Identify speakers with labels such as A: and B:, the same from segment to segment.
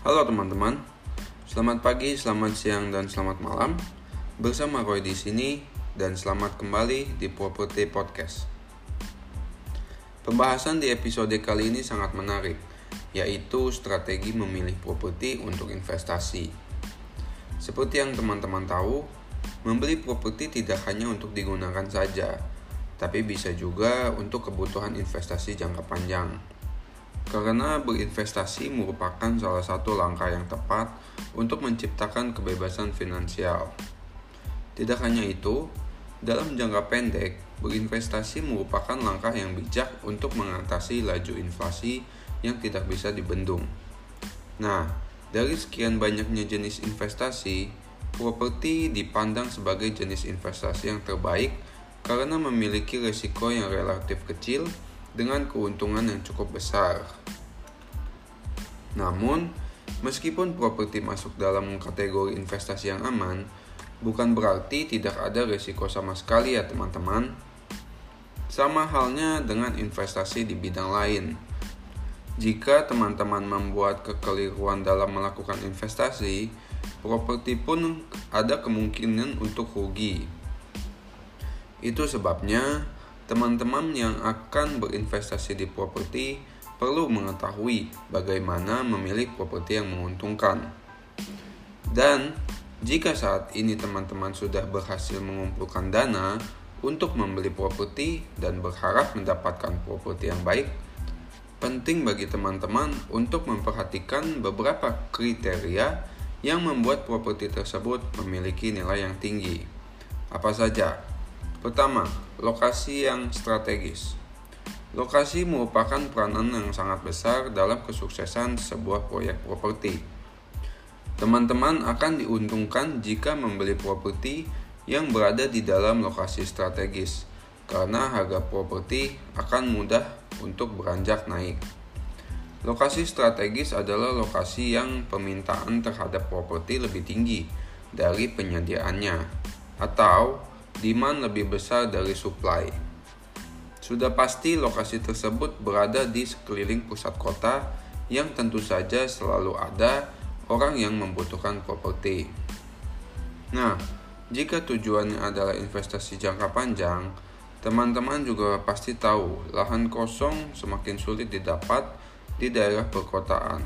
A: Halo teman-teman, selamat pagi, selamat siang, dan selamat malam. Bersama Roy di sini dan selamat kembali di Property Podcast. Pembahasan di episode kali ini sangat menarik, yaitu strategi memilih properti untuk investasi. Seperti yang teman-teman tahu, membeli properti tidak hanya untuk digunakan saja, tapi bisa juga untuk kebutuhan investasi jangka panjang karena berinvestasi merupakan salah satu langkah yang tepat untuk menciptakan kebebasan finansial. Tidak hanya itu, dalam jangka pendek, berinvestasi merupakan langkah yang bijak untuk mengatasi laju inflasi yang tidak bisa dibendung. Nah, dari sekian banyaknya jenis investasi, properti dipandang sebagai jenis investasi yang terbaik karena memiliki risiko yang relatif kecil dengan keuntungan yang cukup besar. Namun, meskipun properti masuk dalam kategori investasi yang aman, bukan berarti tidak ada risiko sama sekali ya teman-teman. Sama halnya dengan investasi di bidang lain. Jika teman-teman membuat kekeliruan dalam melakukan investasi, properti pun ada kemungkinan untuk rugi. Itu sebabnya Teman-teman yang akan berinvestasi di properti perlu mengetahui bagaimana memilih properti yang menguntungkan. Dan jika saat ini teman-teman sudah berhasil mengumpulkan dana untuk membeli properti dan berharap mendapatkan properti yang baik, penting bagi teman-teman untuk memperhatikan beberapa kriteria yang membuat properti tersebut memiliki nilai yang tinggi. Apa saja? Pertama, lokasi yang strategis. Lokasi merupakan peranan yang sangat besar dalam kesuksesan sebuah proyek properti. Teman-teman akan diuntungkan jika membeli properti yang berada di dalam lokasi strategis, karena harga properti akan mudah untuk beranjak naik. Lokasi strategis adalah lokasi yang permintaan terhadap properti lebih tinggi dari penyediaannya, atau demand lebih besar dari supply. Sudah pasti lokasi tersebut berada di sekeliling pusat kota yang tentu saja selalu ada orang yang membutuhkan properti. Nah, jika tujuannya adalah investasi jangka panjang, teman-teman juga pasti tahu lahan kosong semakin sulit didapat di daerah perkotaan.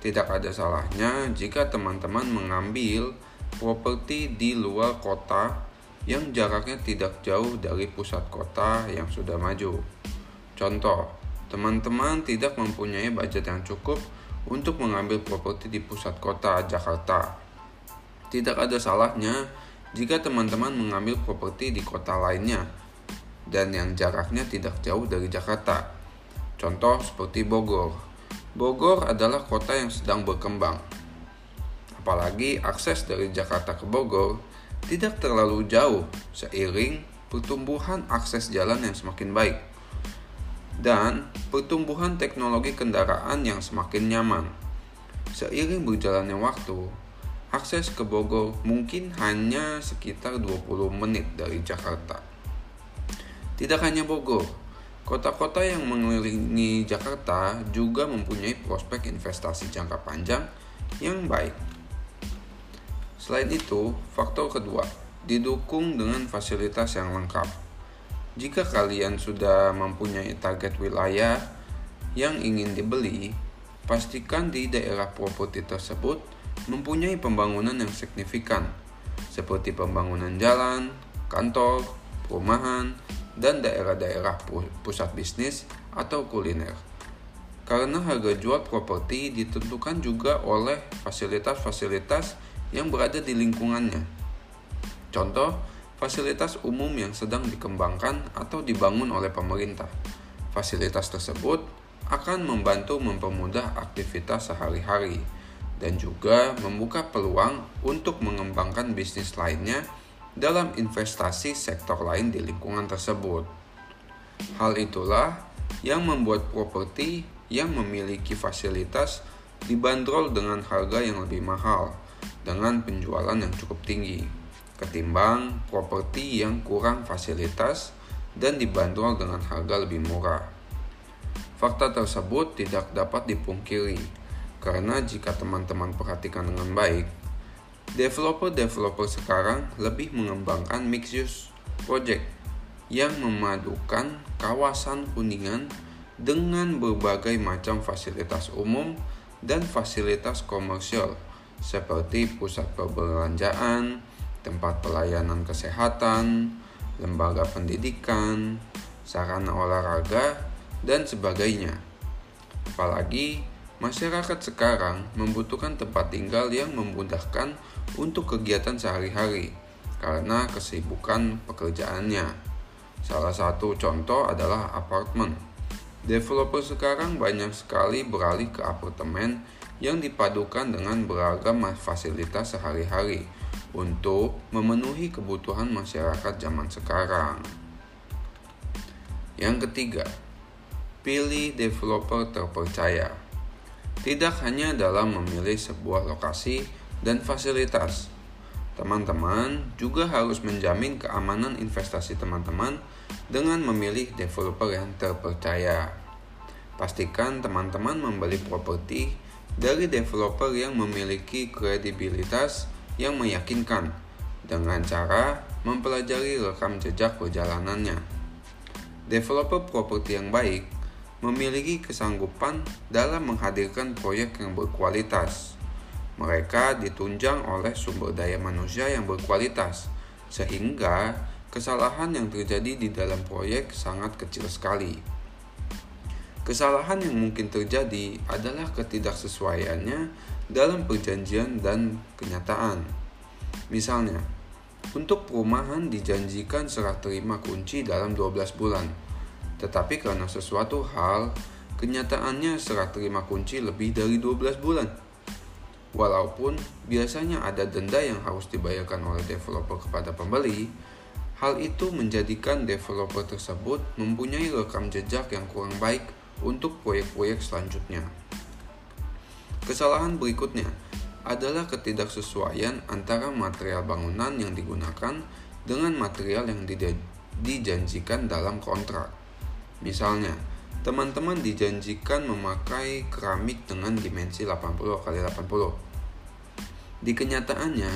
A: Tidak ada salahnya jika teman-teman mengambil properti di luar kota yang jaraknya tidak jauh dari pusat kota yang sudah maju. Contoh, teman-teman tidak mempunyai budget yang cukup untuk mengambil properti di pusat kota Jakarta. Tidak ada salahnya jika teman-teman mengambil properti di kota lainnya dan yang jaraknya tidak jauh dari Jakarta. Contoh seperti Bogor. Bogor adalah kota yang sedang berkembang. Apalagi akses dari Jakarta ke Bogor tidak terlalu jauh seiring pertumbuhan akses jalan yang semakin baik dan pertumbuhan teknologi kendaraan yang semakin nyaman. Seiring berjalannya waktu, akses ke Bogor mungkin hanya sekitar 20 menit dari Jakarta. Tidak hanya Bogor, kota-kota yang mengelilingi Jakarta juga mempunyai prospek investasi jangka panjang yang baik. Selain itu, faktor kedua, didukung dengan fasilitas yang lengkap. Jika kalian sudah mempunyai target wilayah yang ingin dibeli, pastikan di daerah properti tersebut mempunyai pembangunan yang signifikan, seperti pembangunan jalan, kantor, perumahan, dan daerah-daerah pusat bisnis atau kuliner. Karena harga jual properti ditentukan juga oleh fasilitas-fasilitas yang berada di lingkungannya. Contoh, fasilitas umum yang sedang dikembangkan atau dibangun oleh pemerintah. Fasilitas tersebut akan membantu mempermudah aktivitas sehari-hari dan juga membuka peluang untuk mengembangkan bisnis lainnya dalam investasi sektor lain di lingkungan tersebut. Hal itulah yang membuat properti yang memiliki fasilitas dibanderol dengan harga yang lebih mahal dengan penjualan yang cukup tinggi ketimbang properti yang kurang fasilitas dan dibanderol dengan harga lebih murah. Fakta tersebut tidak dapat dipungkiri Karena jika teman-teman perhatikan dengan baik, developer-developer sekarang lebih mengembangkan mixed use project yang memadukan kawasan kuningan dengan berbagai macam fasilitas umum dan fasilitas komersial seperti pusat perbelanjaan, tempat pelayanan kesehatan, lembaga pendidikan, sarana olahraga, dan sebagainya. Apalagi masyarakat sekarang membutuhkan tempat tinggal yang memudahkan untuk kegiatan sehari-hari karena kesibukan pekerjaannya. Salah satu contoh adalah apartemen. Developer sekarang banyak sekali beralih ke apartemen yang dipadukan dengan beragam fasilitas sehari-hari untuk memenuhi kebutuhan masyarakat zaman sekarang. Yang ketiga, pilih developer terpercaya. Tidak hanya dalam memilih sebuah lokasi dan fasilitas, teman-teman juga harus menjamin keamanan investasi teman-teman dengan memilih developer yang terpercaya. Pastikan teman-teman membeli properti dari developer yang memiliki kredibilitas yang meyakinkan dengan cara mempelajari rekam jejak perjalanannya. Developer properti yang baik memiliki kesanggupan dalam menghadirkan proyek yang berkualitas. Mereka ditunjang oleh sumber daya manusia yang berkualitas, sehingga kesalahan yang terjadi di dalam proyek sangat kecil sekali. Kesalahan yang mungkin terjadi adalah ketidaksesuaiannya dalam perjanjian dan kenyataan. Misalnya, untuk perumahan dijanjikan serah terima kunci dalam 12 bulan, tetapi karena sesuatu hal, kenyataannya serah terima kunci lebih dari 12 bulan. Walaupun biasanya ada denda yang harus dibayarkan oleh developer kepada pembeli, Hal itu menjadikan developer tersebut mempunyai rekam jejak yang kurang baik untuk proyek-proyek selanjutnya. Kesalahan berikutnya adalah ketidaksesuaian antara material bangunan yang digunakan dengan material yang dijanjikan dalam kontrak. Misalnya, teman-teman dijanjikan memakai keramik dengan dimensi 80 x 80. Di kenyataannya,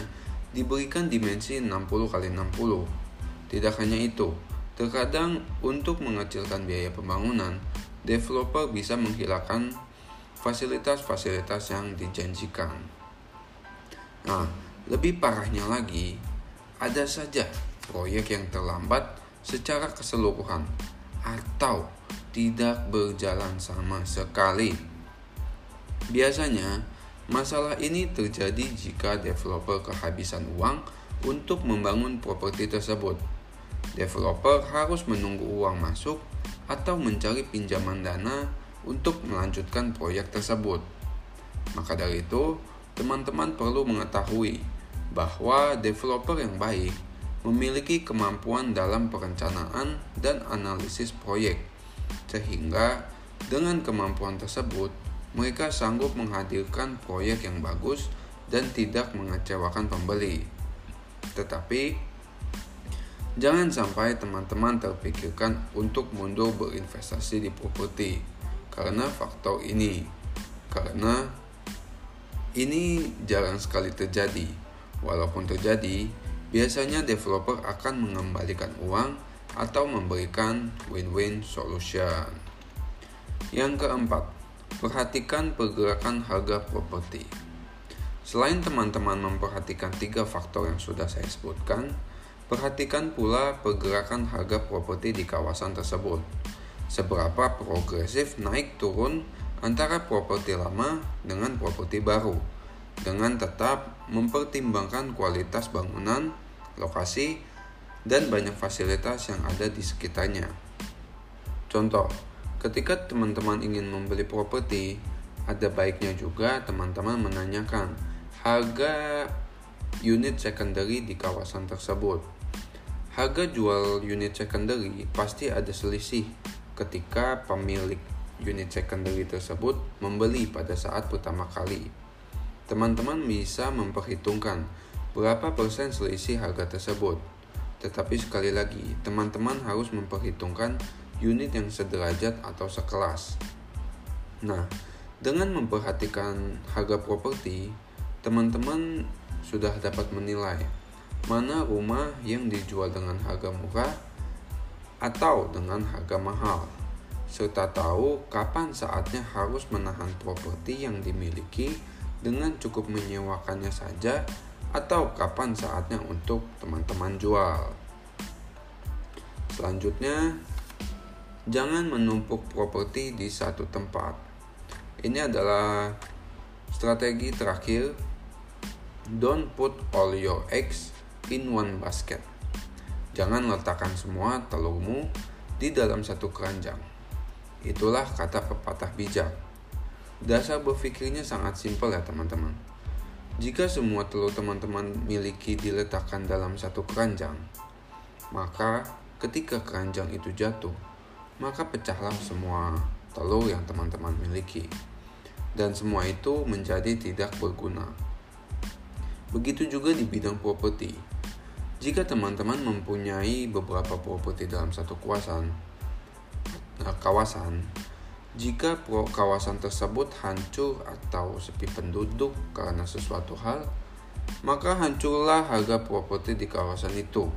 A: diberikan dimensi 60 x 60 tidak hanya itu, terkadang untuk mengecilkan biaya pembangunan, developer bisa menghilangkan fasilitas-fasilitas yang dijanjikan. Nah, lebih parahnya lagi, ada saja proyek yang terlambat secara keseluruhan atau tidak berjalan sama sekali. Biasanya, masalah ini terjadi jika developer kehabisan uang untuk membangun properti tersebut developer harus menunggu uang masuk atau mencari pinjaman dana untuk melanjutkan proyek tersebut. Maka dari itu, teman-teman perlu mengetahui bahwa developer yang baik memiliki kemampuan dalam perencanaan dan analisis proyek, sehingga dengan kemampuan tersebut mereka sanggup menghadirkan proyek yang bagus dan tidak mengecewakan pembeli. Tetapi Jangan sampai teman-teman terpikirkan untuk mundur berinvestasi di properti karena faktor ini. Karena ini jarang sekali terjadi. Walaupun terjadi, biasanya developer akan mengembalikan uang atau memberikan win-win solution. Yang keempat, perhatikan pergerakan harga properti. Selain teman-teman memperhatikan tiga faktor yang sudah saya sebutkan, Perhatikan pula pergerakan harga properti di kawasan tersebut. Seberapa progresif naik turun antara properti lama dengan properti baru, dengan tetap mempertimbangkan kualitas bangunan, lokasi, dan banyak fasilitas yang ada di sekitarnya. Contoh, ketika teman-teman ingin membeli properti, ada baiknya juga teman-teman menanyakan harga unit secondary di kawasan tersebut Harga jual unit secondary pasti ada selisih ketika pemilik unit secondary tersebut membeli pada saat pertama kali. Teman-teman bisa memperhitungkan berapa persen selisih harga tersebut. Tetapi sekali lagi, teman-teman harus memperhitungkan unit yang sederajat atau sekelas. Nah, Dengan memperhatikan harga properti, teman-teman sudah dapat menilai mana rumah yang dijual dengan harga murah atau dengan harga mahal, serta tahu kapan saatnya harus menahan properti yang dimiliki dengan cukup menyewakannya saja atau kapan saatnya untuk teman-teman jual. Selanjutnya, jangan menumpuk properti di satu tempat ini adalah strategi terakhir. Don't put all your eggs in one basket. Jangan letakkan semua telurmu di dalam satu keranjang. Itulah kata pepatah bijak. Dasar berpikirnya sangat simpel ya teman-teman. Jika semua telur teman-teman miliki diletakkan dalam satu keranjang, maka ketika keranjang itu jatuh, maka pecahlah semua telur yang teman-teman miliki dan semua itu menjadi tidak berguna. Begitu juga di bidang properti. Jika teman-teman mempunyai beberapa properti dalam satu kawasan, nah, kawasan, jika kawasan tersebut hancur atau sepi penduduk karena sesuatu hal, maka hancurlah harga properti di kawasan itu.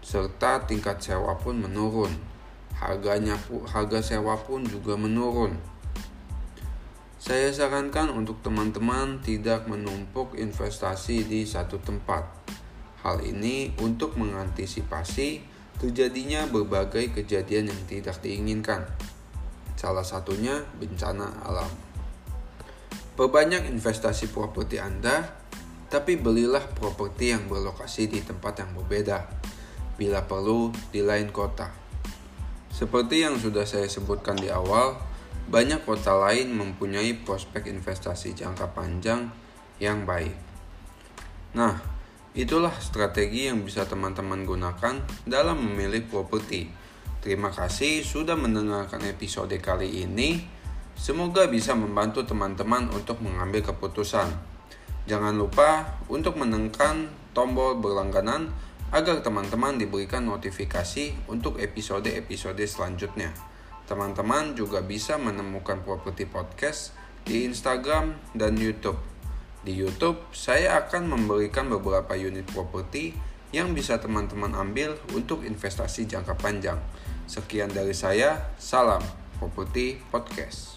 A: Serta tingkat sewa pun menurun. Harganya harga sewa pun juga menurun saya sarankan untuk teman-teman tidak menumpuk investasi di satu tempat. Hal ini untuk mengantisipasi terjadinya berbagai kejadian yang tidak diinginkan. Salah satunya bencana alam. Perbanyak investasi properti Anda, tapi belilah properti yang berlokasi di tempat yang berbeda, bila perlu di lain kota. Seperti yang sudah saya sebutkan di awal, banyak kota lain mempunyai prospek investasi jangka panjang yang baik. Nah, itulah strategi yang bisa teman-teman gunakan dalam memilih properti. Terima kasih sudah mendengarkan episode kali ini. Semoga bisa membantu teman-teman untuk mengambil keputusan. Jangan lupa untuk menekan tombol berlangganan agar teman-teman diberikan notifikasi untuk episode-episode selanjutnya. Teman-teman juga bisa menemukan Properti Podcast di Instagram dan YouTube. Di YouTube, saya akan memberikan beberapa unit properti yang bisa teman-teman ambil untuk investasi jangka panjang. Sekian dari saya, salam Properti Podcast.